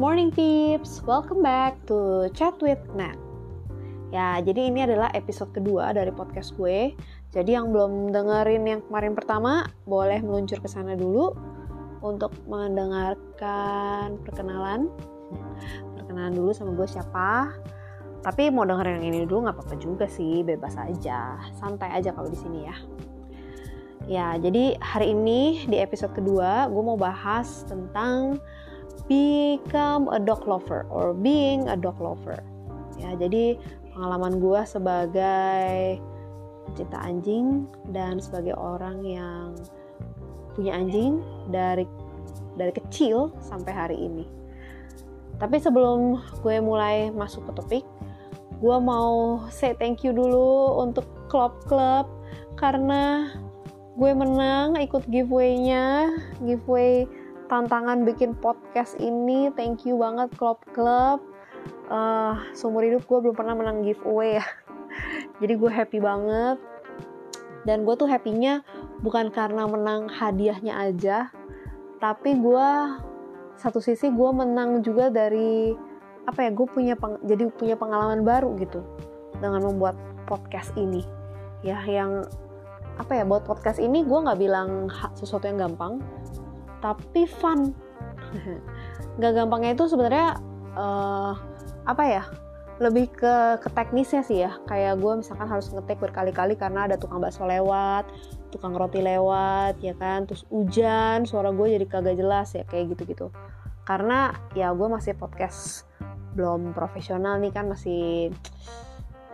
morning peeps, welcome back to Chat with Nat. Ya, jadi ini adalah episode kedua dari podcast gue. Jadi yang belum dengerin yang kemarin pertama, boleh meluncur ke sana dulu untuk mendengarkan perkenalan. Perkenalan dulu sama gue siapa. Tapi mau dengerin yang ini dulu nggak apa-apa juga sih, bebas aja, santai aja kalau di sini ya. Ya, jadi hari ini di episode kedua gue mau bahas tentang become a dog lover or being a dog lover. Ya, jadi pengalaman gue sebagai pecinta anjing dan sebagai orang yang punya anjing dari dari kecil sampai hari ini. Tapi sebelum gue mulai masuk ke topik, gue mau say thank you dulu untuk klub-klub karena gue menang ikut giveaway-nya, giveaway tantangan bikin podcast ini. Thank you banget klub klub uh, seumur hidup gue belum pernah menang giveaway ya. Jadi gue happy banget. Dan gue tuh happynya bukan karena menang hadiahnya aja tapi gue satu sisi gue menang juga dari apa ya gue punya peng, jadi punya pengalaman baru gitu dengan membuat podcast ini. Ya yang apa ya buat podcast ini gue nggak bilang sesuatu yang gampang tapi fun. Nggak gampangnya itu sebenarnya uh, apa ya lebih ke, ke teknisnya sih ya. Kayak gue misalkan harus ngetik berkali-kali karena ada tukang bakso lewat tukang roti lewat ya kan? Terus hujan suara gue jadi kagak jelas ya kayak gitu-gitu. Karena ya gue masih podcast belum profesional nih kan masih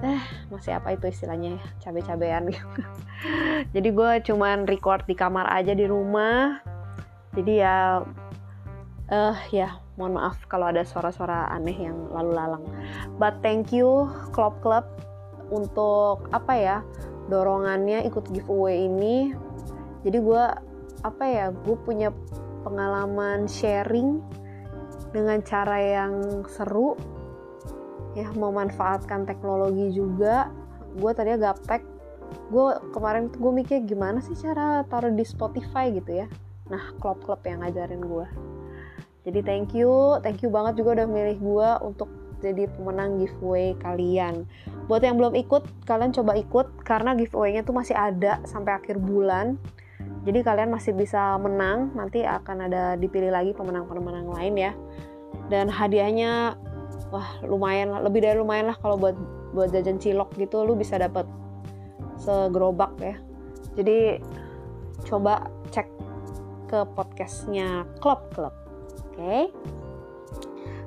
eh masih apa itu istilahnya ya cabe-cabean. Gitu jadi gue cuman record di kamar aja di rumah jadi ya eh uh, ya mohon maaf kalau ada suara-suara aneh yang lalu lalang. But thank you Club Club untuk apa ya dorongannya ikut giveaway ini. Jadi gue apa ya gue punya pengalaman sharing dengan cara yang seru ya memanfaatkan teknologi juga. Gue tadi gaptek gue kemarin gue mikir gimana sih cara taruh di Spotify gitu ya nah klub-klub yang ngajarin gue jadi thank you thank you banget juga udah milih gue untuk jadi pemenang giveaway kalian. Buat yang belum ikut kalian coba ikut karena giveaway-nya tuh masih ada sampai akhir bulan. Jadi kalian masih bisa menang nanti akan ada dipilih lagi pemenang-pemenang lain ya. Dan hadiahnya wah lumayan lah lebih dari lumayan lah kalau buat buat jajan cilok gitu lu bisa dapat segerobak ya. Jadi coba cek ke podcastnya Club Club. Oke. Okay?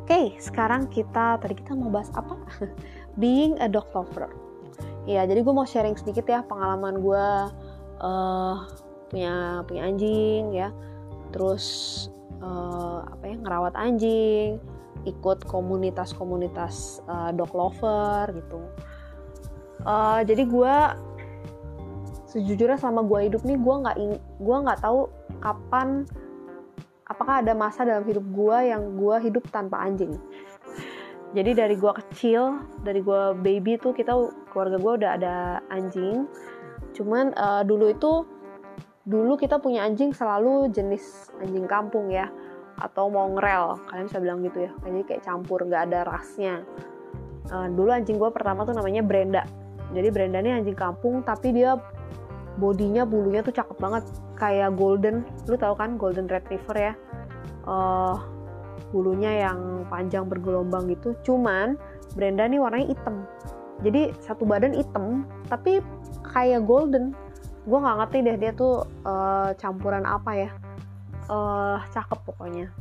Oke, okay, sekarang kita tadi kita mau bahas apa? Being a dog lover. Ya, jadi gue mau sharing sedikit ya pengalaman gue uh, punya punya anjing ya. Terus uh, apa ya ngerawat anjing, ikut komunitas-komunitas uh, dog lover gitu. Uh, jadi gue sejujurnya selama gue hidup nih gue nggak gue nggak tahu kapan apakah ada masa dalam hidup gue yang gue hidup tanpa anjing? Jadi dari gue kecil dari gue baby tuh kita keluarga gue udah ada anjing. Cuman uh, dulu itu dulu kita punya anjing selalu jenis anjing kampung ya atau mongrel. Kalian bisa bilang gitu ya jadi kayak campur nggak ada rasnya. Uh, dulu anjing gue pertama tuh namanya Brenda. Jadi Brenda ini anjing kampung tapi dia bodinya bulunya tuh cakep banget kayak golden. Lu tau kan golden retriever ya? Uh, bulunya yang panjang bergelombang gitu. Cuman Brenda nih warnanya hitam. Jadi satu badan hitam tapi kayak golden. Gue nggak ngerti deh dia tuh uh, campuran apa ya. Uh, cakep pokoknya.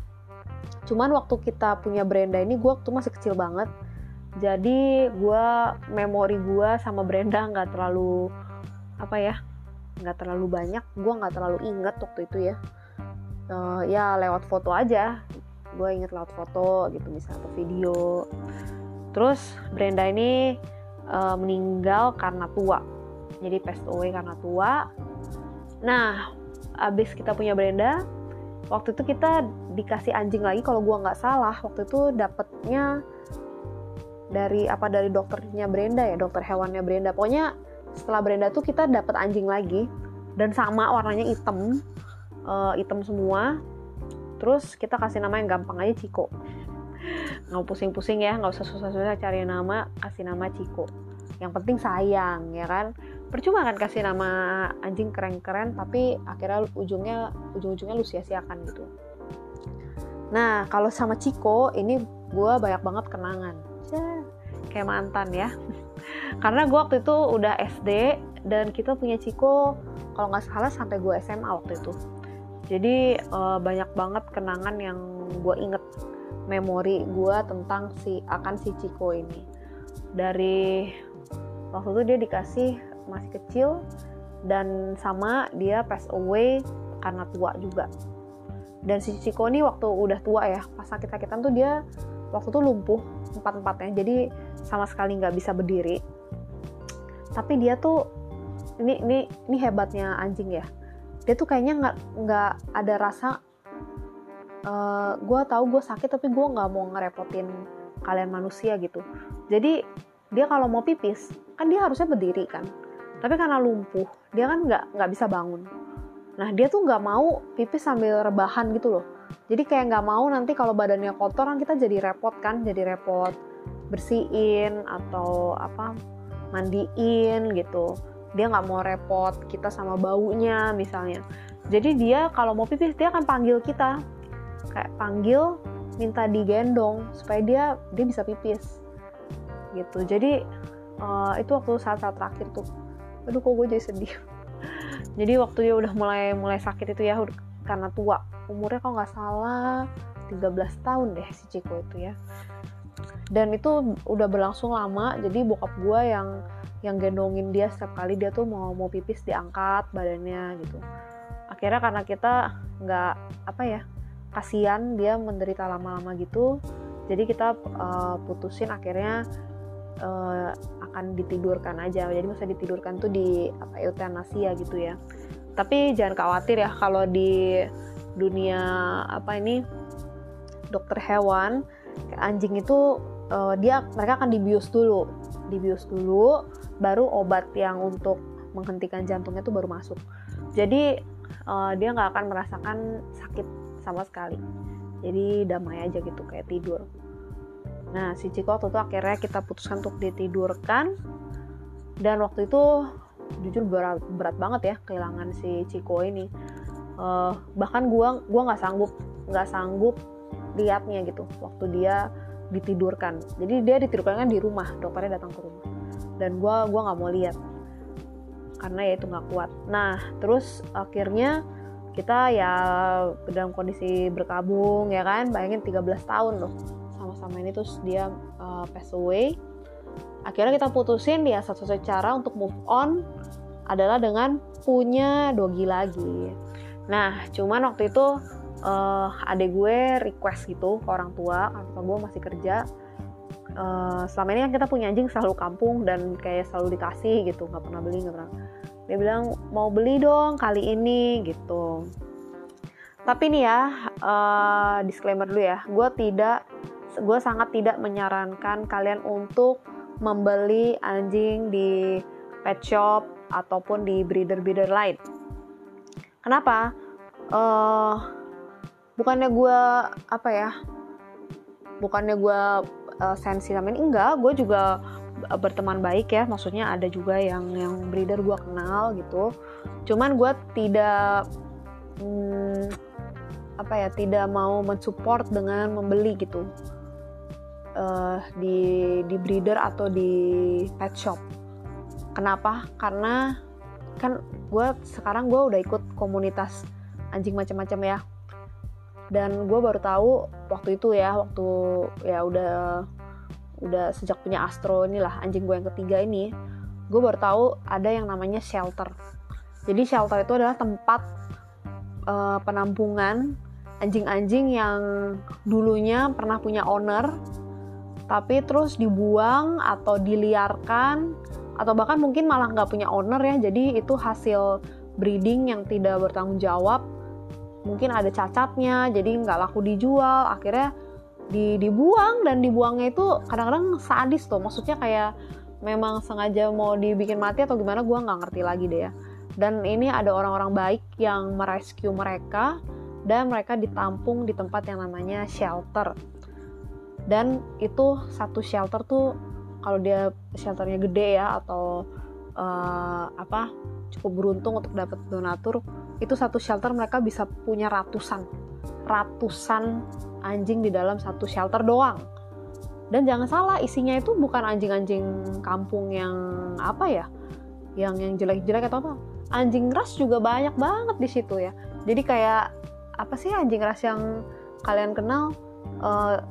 Cuman waktu kita punya Brenda ini gue waktu masih kecil banget. Jadi gue memori gue sama Brenda nggak terlalu apa ya nggak terlalu banyak gue nggak terlalu inget waktu itu ya. Uh, ya lewat foto aja. Gue inget lewat foto gitu misalnya atau video. Terus Brenda ini uh, meninggal karena tua. Jadi passed away karena tua. Nah abis kita punya Brenda waktu itu kita dikasih anjing lagi kalau gue nggak salah. Waktu itu dapetnya dari apa dari dokternya Brenda ya dokter hewannya Brenda. Pokoknya setelah Brenda tuh kita dapat anjing lagi. Dan sama warnanya hitam. Uh, hitam semua. Terus kita kasih nama yang gampang aja Ciko. Nggak pusing-pusing ya nggak usah susah-susah cari nama kasih nama Ciko. Yang penting sayang ya kan? Percuma kan kasih nama anjing keren-keren tapi akhirnya ujungnya ujung-ujungnya lu sia-siakan gitu. Nah kalau sama Ciko ini gue banyak banget kenangan. Kayak mantan ya karena gue waktu itu udah SD dan kita punya Ciko kalau nggak salah sampai gue SMA waktu itu. Jadi uh, banyak banget kenangan yang gue inget memori gue tentang si akan si Ciko ini. Dari waktu itu dia dikasih masih kecil dan sama dia pass away karena tua juga. Dan si Ciko ini waktu udah tua ya pas sakit-sakitan tuh dia waktu itu lumpuh empat-empatnya. Jadi sama sekali nggak bisa berdiri. Tapi dia tuh ini ini ini hebatnya anjing ya. Dia tuh kayaknya nggak nggak ada rasa uh, eh, gue tahu gue sakit tapi gue nggak mau ngerepotin kalian manusia gitu. Jadi dia kalau mau pipis kan dia harusnya berdiri kan. Tapi karena lumpuh dia kan nggak nggak bisa bangun. Nah dia tuh nggak mau pipis sambil rebahan gitu loh jadi kayak nggak mau nanti kalau badannya kotor kan kita jadi repot kan? Jadi repot bersihin atau apa mandiin gitu. Dia nggak mau repot kita sama baunya misalnya. Jadi dia kalau mau pipis dia akan panggil kita. Kayak panggil minta digendong supaya dia dia bisa pipis. Gitu. Jadi uh, itu waktu saat-saat terakhir tuh. Aduh kok gue jadi sedih. Jadi waktu dia udah mulai mulai sakit itu ya karena tua. Umurnya kalau nggak salah 13 tahun deh si Ciko itu ya. Dan itu udah berlangsung lama jadi bokap gue yang yang gendongin dia setiap kali dia tuh mau mau pipis diangkat badannya gitu. Akhirnya karena kita nggak apa ya kasihan dia menderita lama-lama gitu jadi kita uh, putusin akhirnya uh, akan ditidurkan aja. Jadi masa ditidurkan tuh di apa eutanasia gitu ya tapi jangan khawatir ya kalau di dunia apa ini dokter hewan anjing itu uh, dia mereka akan dibius dulu. Dibius dulu baru obat yang untuk menghentikan jantungnya itu baru masuk. Jadi uh, dia nggak akan merasakan sakit sama sekali. Jadi damai aja gitu kayak tidur. Nah si Ciko waktu itu akhirnya kita putuskan untuk ditidurkan dan waktu itu jujur berat, berat banget ya kehilangan si Ciko ini. Uh, bahkan gua gua nggak sanggup nggak sanggup liatnya gitu waktu dia ditidurkan. Jadi dia ditidurkan kan di rumah dokternya datang ke rumah. Dan gua gua nggak mau lihat karena ya itu nggak kuat. Nah terus akhirnya kita ya dalam kondisi berkabung ya kan bayangin 13 tahun loh. Sama-sama ini terus dia uh, pass away akhirnya kita putusin ya satu-satu cara untuk move on adalah dengan punya dogi lagi. Nah cuman waktu itu uh, gue request gitu ke orang tua karena gue masih kerja. Uh, selama ini kan kita punya anjing selalu kampung dan kayak selalu dikasih gitu nggak pernah beli nggak pernah. Dia bilang mau beli dong kali ini gitu. Tapi nih ya uh, disclaimer dulu ya. Gue tidak gue sangat tidak menyarankan kalian untuk membeli anjing di pet shop ataupun di breeder-breeder lain. Kenapa? Uh, bukannya gue apa ya bukannya gue uh, sensi sama ini? Enggak gue juga berteman baik ya. Maksudnya ada juga yang yang breeder gue kenal gitu. Cuman gue tidak hmm, apa ya tidak mau mensupport dengan membeli gitu uh, di di breeder atau di pet shop. Kenapa? Karena kan gue sekarang gue udah ikut komunitas anjing macam-macam ya. Dan gue baru tahu waktu itu ya waktu ya udah udah sejak punya Astro inilah anjing gue yang ketiga ini gue baru tahu ada yang namanya shelter. Jadi shelter itu adalah tempat uh, penampungan anjing-anjing yang dulunya pernah punya owner tapi terus dibuang atau diliarkan atau bahkan mungkin malah nggak punya owner ya. Jadi itu hasil breeding yang tidak bertanggung jawab. Mungkin ada cacatnya jadi nggak laku dijual. Akhirnya di, dibuang dan dibuangnya itu kadang-kadang sadis tuh. Maksudnya kayak memang sengaja mau dibikin mati atau gimana gue nggak ngerti lagi deh ya. Dan ini ada orang-orang baik yang merescue mereka dan mereka ditampung di tempat yang namanya shelter dan itu satu shelter tuh kalau dia shelternya gede ya atau uh, apa cukup beruntung untuk dapat donatur itu satu shelter mereka bisa punya ratusan ratusan anjing di dalam satu shelter doang. Dan jangan salah isinya itu bukan anjing-anjing kampung yang apa ya yang yang jelek-jelek atau apa. Anjing ras juga banyak banget di situ ya. Jadi kayak apa sih anjing ras yang kalian kenal uh,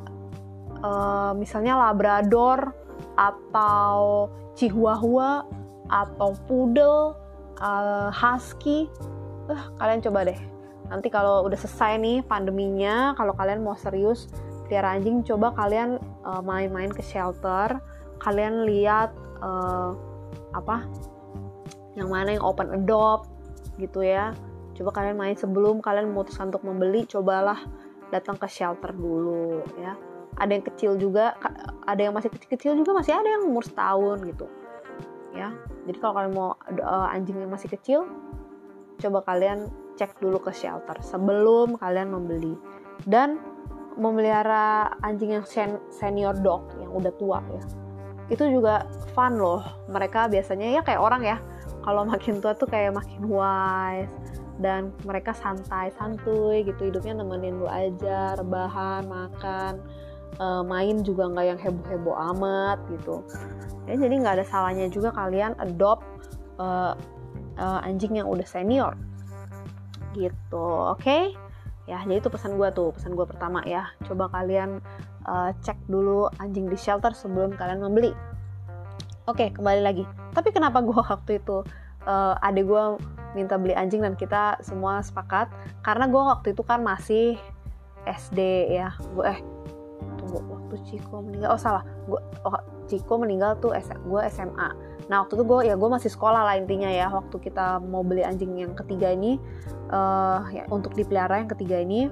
uh, misalnya labrador atau chihuahua atau poodle uh, husky. Uh, kalian coba deh. Nanti kalau udah selesai nih pandeminya kalau kalian mau serius pelihara anjing coba kalian uh, main-main ke shelter. Kalian lihat uh, apa yang mana yang open adopt gitu ya. Coba kalian main sebelum kalian memutuskan untuk membeli cobalah datang ke shelter dulu ya ada yang kecil juga ada yang masih kecil-kecil juga masih ada yang umur setahun gitu. Ya jadi kalau kalian mau uh, anjing yang masih kecil coba kalian cek dulu ke shelter sebelum kalian membeli. Dan memelihara anjing yang sen senior dog yang udah tua ya. Itu juga fun loh. Mereka biasanya ya kayak orang ya kalau makin tua tuh kayak makin wise dan mereka santai santuy gitu hidupnya nemenin lu aja rebahan makan uh, main juga nggak yang heboh heboh amat gitu. Ya jadi nggak ada salahnya juga kalian adopt uh, uh, anjing yang udah senior. Gitu oke? Okay? ya jadi itu pesan gue tuh pesan gue pertama ya. Coba kalian uh, cek dulu anjing di shelter sebelum kalian membeli. Oke kembali lagi. Tapi kenapa gue waktu itu uh, adik gue minta beli anjing dan kita semua sepakat? Karena gue waktu itu kan masih SD ya. Gue eh waktu Ciko meninggal. Oh salah. Gue oh, Ciko meninggal tuh gue SMA nah waktu itu gue ya gue masih sekolah lah intinya ya waktu kita mau beli anjing yang ketiga ini. Uh, ya, untuk dipelihara yang ketiga ini.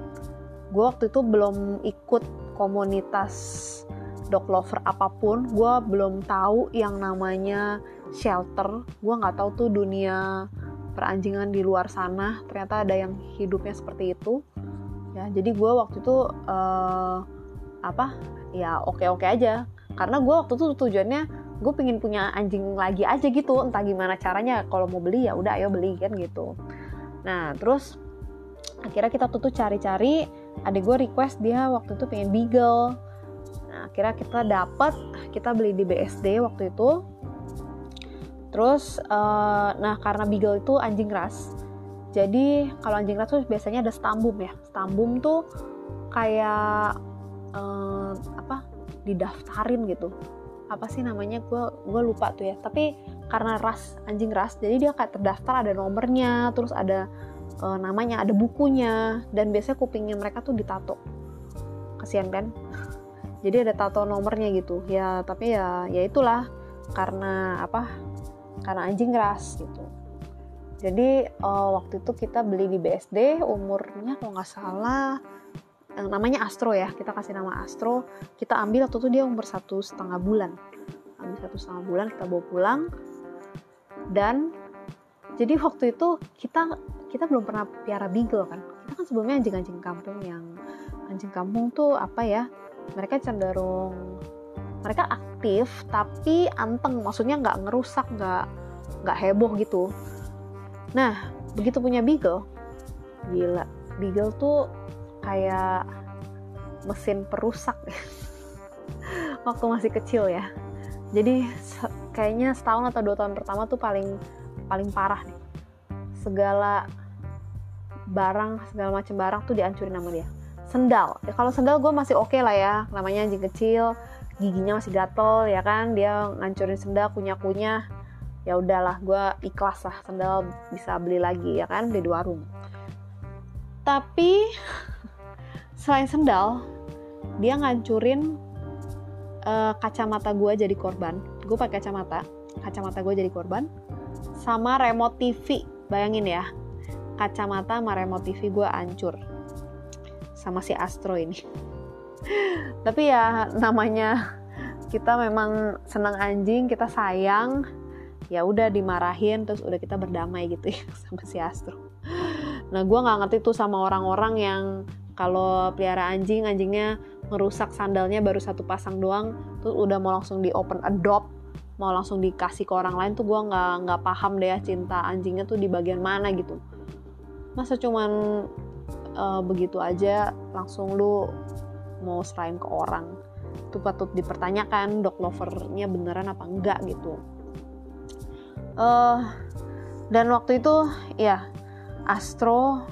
Gue waktu itu belum ikut komunitas dog lover apa pun. Gue belum tahu yang namanya shelter. Gue nggak tahu tuh dunia peranjingan di luar sana. Ternyata ada yang hidupnya seperti itu. Ya jadi gue waktu itu uh, apa ya oke oke aja. Karena gue waktu itu tujuannya gue pengen punya anjing lagi aja gitu entah gimana caranya. Kalau mau beli ya udah ayo beli kan gitu. Nah terus akhirnya kita tuh, cari-cari adik gue request dia waktu itu pengen beagle. Nah akhirnya kita dapat kita beli di BSD waktu itu. Terus uh, nah karena beagle itu anjing ras. Jadi kalau anjing ras tuh biasanya ada stambum ya. Stambum tuh kayak uh, apa didaftarin gitu. Apa sih namanya gue gue lupa tuh ya. Tapi karena ras anjing ras jadi dia kayak terdaftar ada nomornya terus ada uh, namanya ada bukunya dan biasanya kupingnya mereka tuh ditato. Kasihan kan? Jadi ada tato nomornya gitu. Ya tapi ya ya itulah karena apa karena anjing ras gitu. Jadi uh, waktu itu kita beli di BSD umurnya kalau nggak salah namanya Astro ya kita kasih nama Astro. Kita ambil waktu itu dia umur satu setengah bulan. Ambil satu setengah bulan kita bawa pulang. Dan jadi waktu itu kita kita belum pernah piara beagle kan. Kita kan sebelumnya anjing-anjing kampung yang anjing kampung tuh apa ya mereka cenderung mereka aktif tapi anteng. Maksudnya nggak ngerusak nggak nggak heboh gitu. Nah begitu punya beagle gila. Beagle tuh kayak mesin perusak. Waktu masih kecil ya. Jadi kayaknya setahun atau dua tahun pertama tuh paling paling parah nih segala barang segala macam barang tuh dihancurin sama dia. Sendal. Ya kalau sendal gue masih oke okay lah ya. Namanya anjing kecil. Giginya masih gatel ya kan? Dia ngancurin sendal kunyah kunyah ya udahlah gue ikhlas lah sendal bisa beli lagi ya kan? Di warung. Tapi selain sendal dia ngancurin uh, kacamata gue jadi korban. Gue pakai kacamata kacamata gue jadi korban. Sama remote TV bayangin ya. Kacamata sama remote TV gue hancur. Sama si Astro ini. Tapi ya namanya kita memang senang anjing kita sayang. Ya udah dimarahin terus udah kita berdamai gitu ya sama si Astro. Nah gue nggak ngerti tuh sama orang-orang yang kalau pelihara anjing anjingnya ngerusak sandalnya baru satu pasang doang tuh udah mau langsung di open adopt mau langsung dikasih ke orang lain tuh gue nggak nggak paham deh ya cinta anjingnya tuh di bagian mana gitu. Masa cuman uh, begitu aja langsung lu mau serahin ke orang. Itu patut dipertanyakan dog lovernya beneran apa enggak gitu. Uh, dan waktu itu ya Astro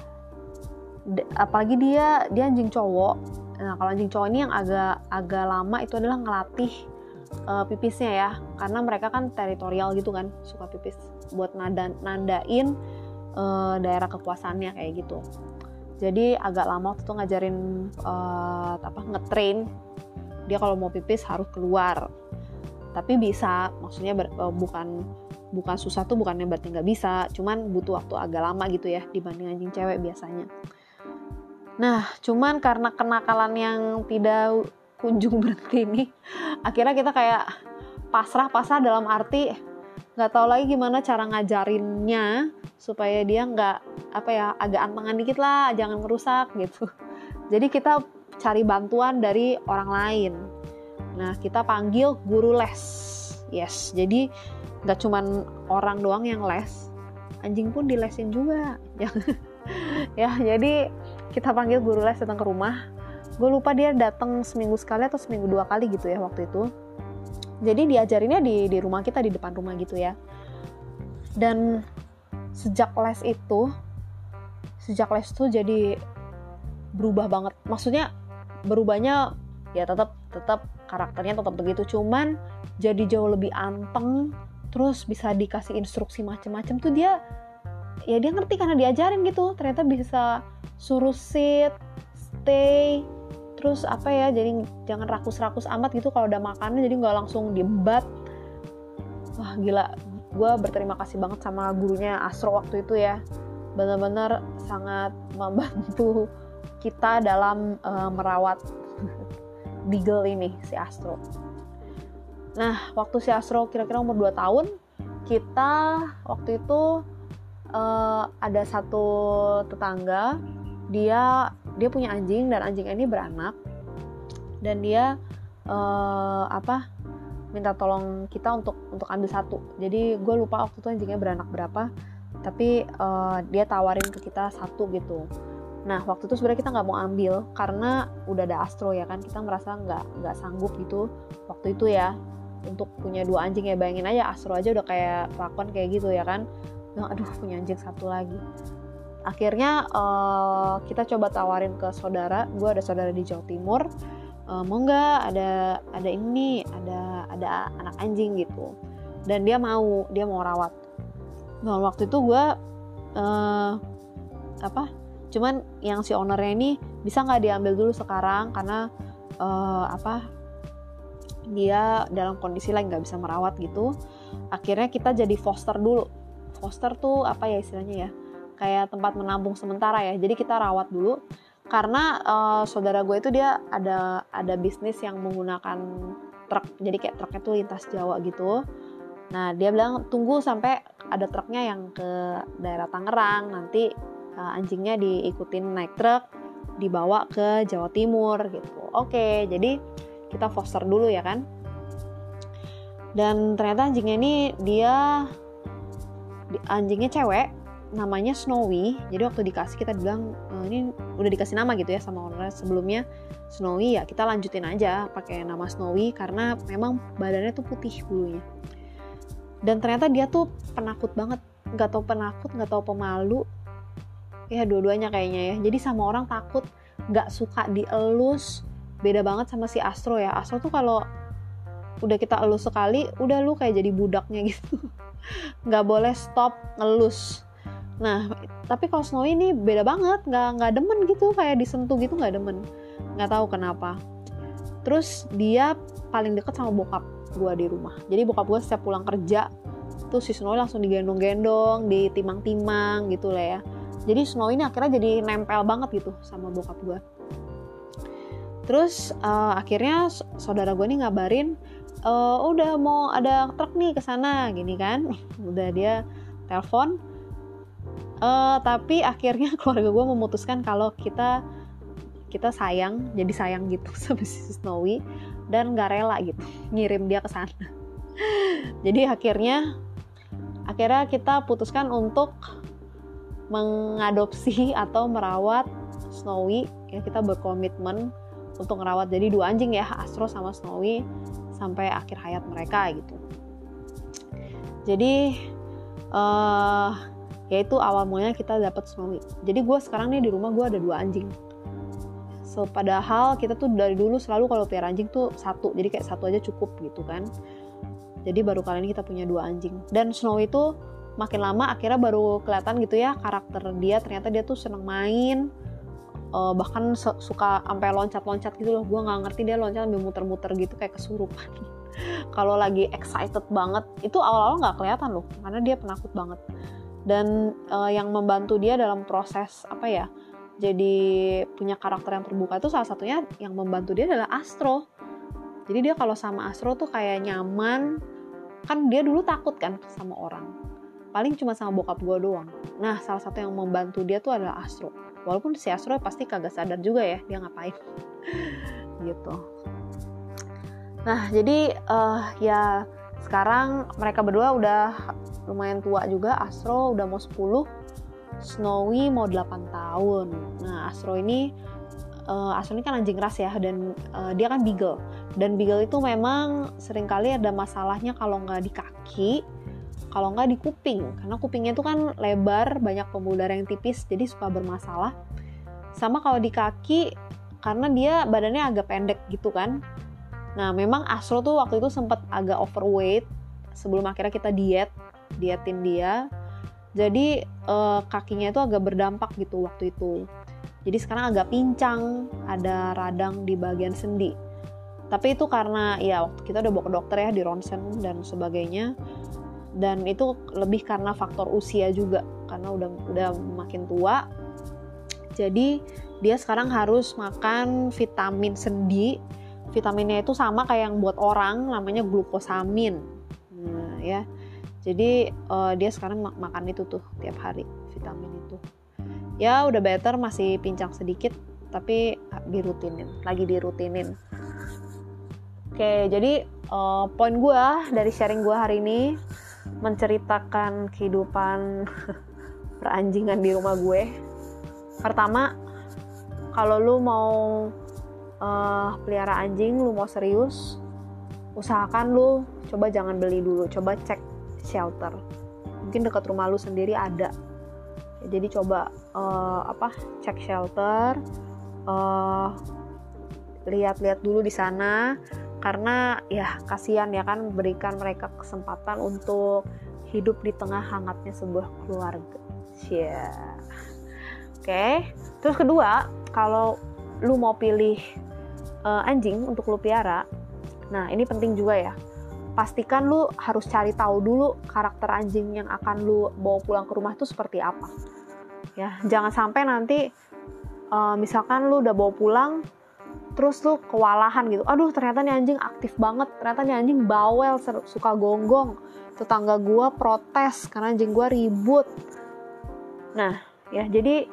apalagi dia dia anjing cowok. Nah kalau anjing cowok ini yang agak agak lama itu adalah ngelatih uh, pipisnya ya. Karena mereka kan teritorial gitu kan suka pipis. Buat nada nandain uh, daerah kekuasaannya kayak gitu. Jadi agak lama waktu itu ngajarin uh, apa ngetrain. Dia kalau mau pipis harus keluar. Tapi bisa maksudnya ber, uh, bukan bukan susah tuh bukannya berarti nggak bisa. Cuman butuh waktu agak lama gitu ya dibanding anjing cewek biasanya nah cuman karena kenakalan yang tidak kunjung berhenti ini akhirnya kita kayak pasrah pasrah dalam arti nggak tahu lagi gimana cara ngajarinnya supaya dia nggak apa ya agak antengan dikit lah jangan merusak gitu. Jadi kita cari bantuan dari orang lain. Nah kita panggil guru les. Yes jadi nggak cuman orang doang yang les anjing pun dilesin juga. Ya jadi kita panggil guru les datang ke rumah. Gue lupa dia datang seminggu sekali atau seminggu dua kali gitu ya waktu itu. Jadi diajarinnya di di rumah kita di depan rumah gitu ya. Dan sejak les itu sejak les itu jadi berubah banget. Maksudnya berubahnya ya tetap tetap karakternya tetap begitu. Cuman jadi jauh lebih anteng terus bisa dikasih instruksi macem-macem tuh dia ya dia ngerti karena diajarin gitu. Ternyata bisa suruh sit stay terus apa ya jadi jangan rakus-rakus amat gitu kalau udah makan jadi nggak langsung diembat. Wah gila. Gue berterima kasih banget sama gurunya Astro waktu itu ya. Benar-benar sangat membantu kita dalam uh, merawat Beagle ini si Astro. Nah waktu si Astro kira-kira umur 2 tahun kita waktu itu uh, ada satu tetangga dia dia punya anjing dan anjing ini beranak. Dan dia uh, apa minta tolong kita untuk untuk ambil satu. Jadi gue lupa waktu itu anjingnya beranak berapa tapi uh, dia tawarin ke kita satu gitu. Nah waktu itu sebenarnya kita nggak mau ambil karena udah ada Astro ya kan kita merasa nggak nggak sanggup gitu waktu itu ya. Untuk punya dua anjing ya bayangin aja Astro aja udah kayak lakon kayak gitu ya kan nah, aduh punya anjing satu lagi. Akhirnya uh, kita coba tawarin ke saudara. Gue ada saudara di Jawa Timur. Uh, mau nggak? Ada ada ini ada ada anak anjing gitu. Dan dia mau dia mau rawat. Nah waktu itu gue uh, apa cuman yang si ownernya ini bisa nggak diambil dulu sekarang? Karena uh, apa dia dalam kondisi lain nggak bisa merawat gitu. Akhirnya kita jadi foster dulu foster tuh apa ya istilahnya ya? Kayak tempat menampung sementara ya. Jadi kita rawat dulu. Karena uh, saudara gue itu dia ada ada bisnis yang menggunakan truk. Jadi kayak truknya tuh lintas Jawa gitu. Nah dia bilang tunggu sampai ada truknya yang ke daerah Tangerang. Nanti uh, anjingnya diikutin naik truk dibawa ke Jawa Timur gitu. Oke jadi kita foster dulu ya kan. Dan ternyata anjingnya ini dia anjingnya cewek namanya Snowy. Jadi waktu dikasih kita bilang e, ini udah dikasih nama gitu ya sama owner sebelumnya Snowy ya kita lanjutin aja pakai nama Snowy karena memang badannya tuh putih bulunya. Dan ternyata dia tuh penakut banget. Nggak tau penakut nggak tau pemalu. Ya dua-duanya kayaknya ya. Jadi sama orang takut nggak suka dielus. Beda banget sama si Astro ya. Astro tuh kalau udah kita elus sekali udah lu kayak jadi budaknya gitu. Nggak boleh stop ngelus. Nah tapi kalau Snowy ini beda banget nggak nggak demen gitu kayak disentuh gitu nggak demen. Nggak tahu kenapa. Terus dia paling deket sama bokap gue di rumah. Jadi bokap gue setiap pulang kerja tuh si Snowy langsung digendong-gendong ditimang-timang gitu lah ya. Jadi Snowy ini akhirnya jadi nempel banget gitu sama bokap gue terus uh, akhirnya saudara gue nih ngabarin uh, udah mau ada truk nih ke sana gini kan. Udah dia telepon. Uh, tapi akhirnya keluarga gue memutuskan kalau kita kita sayang jadi sayang gitu sama si Snowy dan nggak rela gitu ngirim dia ke sana. Jadi akhirnya akhirnya kita putuskan untuk mengadopsi atau merawat Snowy. Ya kita berkomitmen untuk merawat jadi dua anjing ya Astro sama Snowy sampai akhir hayat mereka gitu. Jadi uh, yaitu awal mulanya kita dapat Snowy jadi gue sekarang nih di rumah gue ada dua anjing. So padahal kita tuh dari dulu selalu kalau pelihara anjing tuh satu. Jadi kayak satu aja cukup gitu kan. Jadi baru kali ini kita punya dua anjing. Dan Snowy itu makin lama akhirnya baru kelihatan gitu ya karakter dia. Ternyata dia tuh seneng main uh, bahkan suka sampai loncat-loncat gitu loh. Gue nggak ngerti dia loncat sambil muter-muter gitu kayak kesurupan. Kalau lagi excited banget itu awal-awal nggak kelihatan loh karena dia penakut banget. Dan uh, yang membantu dia dalam proses apa ya jadi punya karakter yang terbuka itu salah satunya yang membantu dia adalah Astro. Jadi dia kalau sama Astro tuh kayak nyaman. Kan dia dulu takut kan sama orang. Paling cuma sama bokap gue doang. Nah salah satu yang membantu dia tuh adalah Astro walaupun si Astro pasti kagak sadar juga ya dia ngapain. Gitu. Nah jadi uh, ya sekarang mereka berdua udah lumayan tua juga. Astro udah mau 10 Snowy mau 8 tahun. Nah Astro ini uh, Astro ini kan anjing ras ya dan uh, dia kan beagle. Dan beagle itu memang sering kali ada masalahnya kalau nggak di kaki kalau nggak di kuping karena kupingnya itu kan lebar banyak pembuluh darah yang tipis jadi suka bermasalah. Sama kalau di kaki karena dia badannya agak pendek gitu kan. Nah memang Astro tuh waktu itu sempat agak overweight sebelum akhirnya kita diet dietin dia. Jadi eh, kakinya itu agak berdampak gitu waktu itu. Jadi sekarang agak pincang ada radang di bagian sendi. Tapi itu karena ya waktu kita udah bawa ke dokter ya di ronsen dan sebagainya dan itu lebih karena faktor usia juga karena udah udah makin tua. Jadi dia sekarang harus makan vitamin sendi. Vitaminnya itu sama kayak yang buat orang namanya glukosamin. Nah ya. Jadi uh, dia sekarang mak makan itu tuh tiap hari vitamin itu. Ya udah better masih pincang sedikit tapi dirutinin lagi dirutinin. Oke jadi uh, poin gue dari sharing gue hari ini menceritakan kehidupan peranjingan di rumah gue. Pertama, kalau lu mau uh, pelihara anjing, lu mau serius, usahakan lu coba jangan beli dulu, coba cek shelter. Mungkin dekat rumah lu sendiri ada. jadi coba uh, apa? Cek shelter. Uh, lihat-lihat dulu di sana karena ya kasihan ya kan berikan mereka kesempatan untuk hidup di tengah hangatnya sebuah keluarga. Yeah. Oke. Okay. Terus kedua, kalau lu mau pilih uh, anjing untuk lu piara, nah ini penting juga ya. Pastikan lu harus cari tahu dulu karakter anjing yang akan lu bawa pulang ke rumah itu seperti apa. Ya, jangan sampai nanti uh, misalkan lu udah bawa pulang terus lu kewalahan gitu. Aduh ternyata nih anjing aktif banget. Ternyata nih anjing bawel suka gonggong. Tetangga gua protes karena anjing gua ribut. Nah ya jadi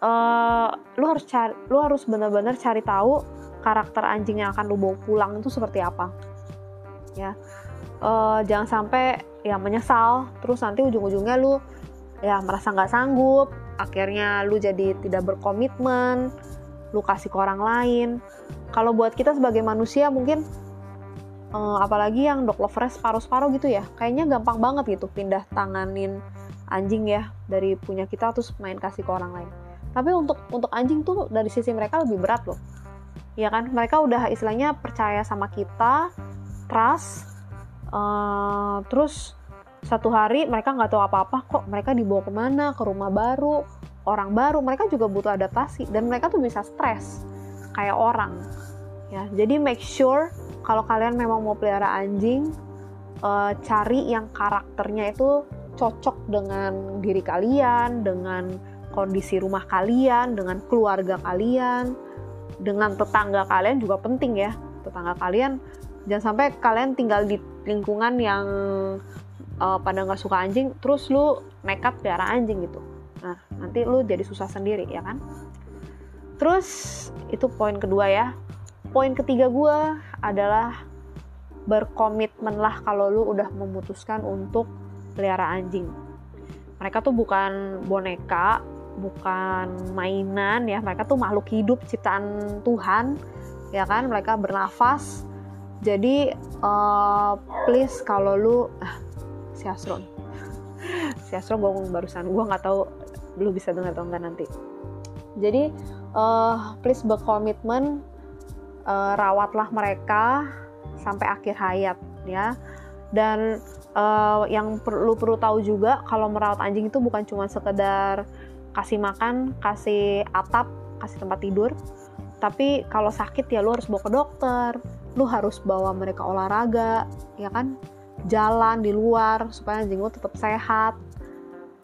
uh, lu harus cari lu harus benar-benar cari tahu karakter anjing yang akan lu bawa pulang itu seperti apa. Ya uh, jangan sampai ya menyesal. Terus nanti ujung-ujungnya lu ya merasa nggak sanggup. Akhirnya lu jadi tidak berkomitmen lu kasih ke orang lain. Kalau buat kita sebagai manusia mungkin uh, apalagi yang dog lovers paru-paru gitu ya kayaknya gampang banget gitu pindah tanganin anjing ya dari punya kita terus main kasih ke orang lain. Tapi untuk untuk anjing tuh dari sisi mereka lebih berat loh. Ya kan? Mereka udah istilahnya percaya sama kita trust uh, terus satu hari mereka nggak tahu apa-apa kok. Mereka dibawa ke mana? Ke rumah baru orang baru mereka juga butuh adaptasi dan mereka tuh bisa stres kayak orang ya. Jadi make sure kalau kalian memang mau pelihara anjing uh, cari yang karakternya itu cocok dengan diri kalian dengan kondisi rumah kalian dengan keluarga kalian dengan tetangga kalian juga penting ya. Tetangga kalian jangan sampai kalian tinggal di lingkungan yang uh, pada nggak suka anjing terus lu nekat pelihara anjing gitu nah nanti lu jadi susah sendiri ya kan? Terus itu poin kedua ya. Poin ketiga gue adalah berkomitmen lah kalau lu udah memutuskan untuk pelihara anjing. Mereka tuh bukan boneka bukan mainan ya. Mereka tuh makhluk hidup ciptaan Tuhan ya kan? Mereka bernafas. Jadi uh, please kalau lu ah, si Asron si Asron gue ngomong barusan gue nggak tahu lu bisa dengar atau enggak nanti. Jadi uh, please berkomitmen uh, rawatlah mereka sampai akhir hayat ya. Dan uh, yang perlu perlu tahu juga kalau merawat anjing itu bukan cuma sekedar kasih makan kasih atap kasih tempat tidur tapi kalau sakit ya lu harus bawa ke dokter lu harus bawa mereka olahraga ya kan? Jalan di luar supaya anjing lu tetap sehat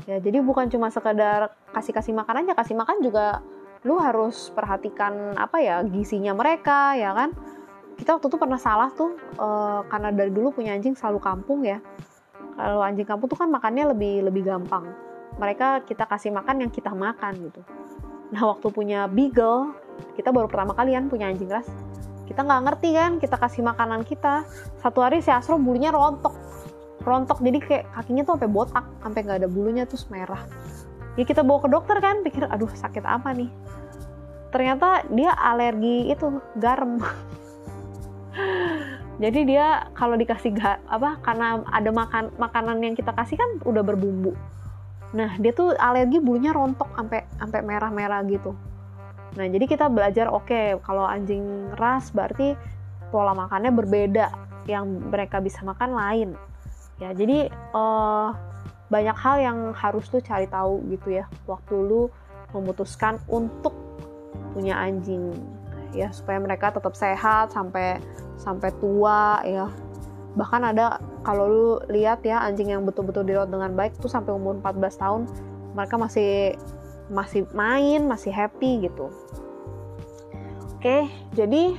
ya jadi bukan cuma sekedar kasih kasih makan aja kasih makan juga lu harus perhatikan apa ya gizinya mereka ya kan? Kita waktu itu pernah salah tuh uh, karena dari dulu punya anjing selalu kampung ya. Kalau anjing kampung tuh kan makannya lebih lebih gampang. Mereka kita kasih makan yang kita makan gitu. Nah waktu punya beagle kita baru pertama kalian punya anjing ras. Kita nggak ngerti kan kita kasih makanan kita. Satu hari si Asro bulunya rontok rontok. Jadi kayak kakinya tuh sampai botak sampai nggak ada bulunya terus merah. Ya kita bawa ke dokter kan pikir aduh sakit apa nih? Ternyata dia alergi itu garam. Jadi dia kalau dikasih ga, apa karena ada makan makanan yang kita kasih kan udah berbumbu. Nah dia tuh alergi bulunya rontok sampai sampai merah-merah gitu. Nah jadi kita belajar oke okay, kalau anjing ras berarti pola makannya berbeda. Yang mereka bisa makan lain ya jadi uh, banyak hal yang harus lu cari tahu gitu ya waktu lu memutuskan untuk punya anjing ya supaya mereka tetap sehat sampai sampai tua ya. Bahkan ada kalau lu lihat ya anjing yang betul-betul dirawat dengan baik tuh sampai umur 14 tahun mereka masih masih main masih happy gitu. Oke jadi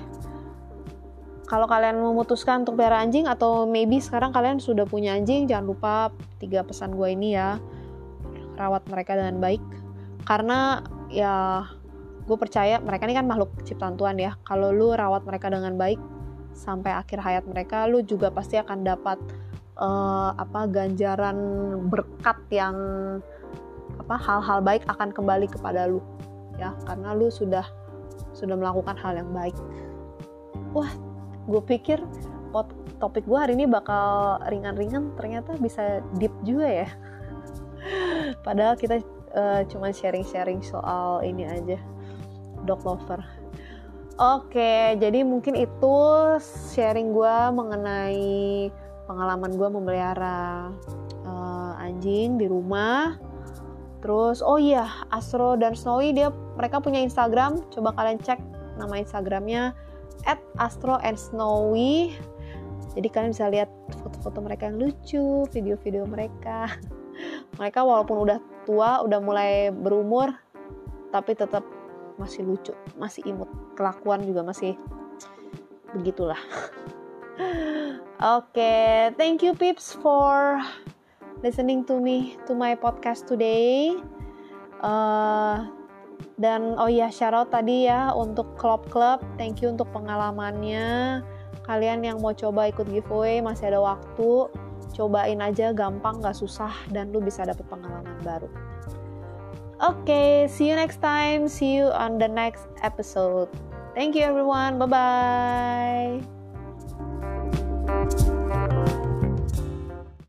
kalau kalian memutuskan untuk pelihara anjing atau maybe sekarang kalian sudah punya anjing jangan lupa tiga pesan gue ini ya. Rawat mereka dengan baik. Karena ya gue percaya mereka ini kan makhluk ciptaan Tuhan ya. Kalau lu rawat mereka dengan baik sampai akhir hayat mereka lu juga pasti akan dapat uh, apa ganjaran berkat yang apa hal-hal baik akan kembali kepada lu. Ya karena lu sudah sudah melakukan hal yang baik. Wah gue pikir topik gue hari ini bakal ringan-ringan ternyata bisa deep juga ya padahal kita uh, cuma sharing-sharing soal ini aja dog lover. Oke, jadi mungkin itu sharing gue mengenai pengalaman gue memelihara uh, anjing di rumah. Terus, oh iya, Astro dan Snowy dia mereka punya Instagram. Coba kalian cek nama Instagramnya @astro and Snowy. Jadi kalian bisa lihat foto-foto mereka yang lucu, video-video mereka. mereka walaupun udah tua, udah mulai berumur, tapi tetap masih lucu masih imut kelakuan juga masih begitulah oke okay, thank you peeps for listening to me to my podcast today uh, dan oh iya shout out tadi ya untuk klub klub thank you untuk pengalamannya kalian yang mau coba ikut giveaway masih ada waktu cobain aja gampang gak susah dan lu bisa dapet pengalaman baru Okay, see you next time. See you on the next episode. Thank you, everyone. Bye bye.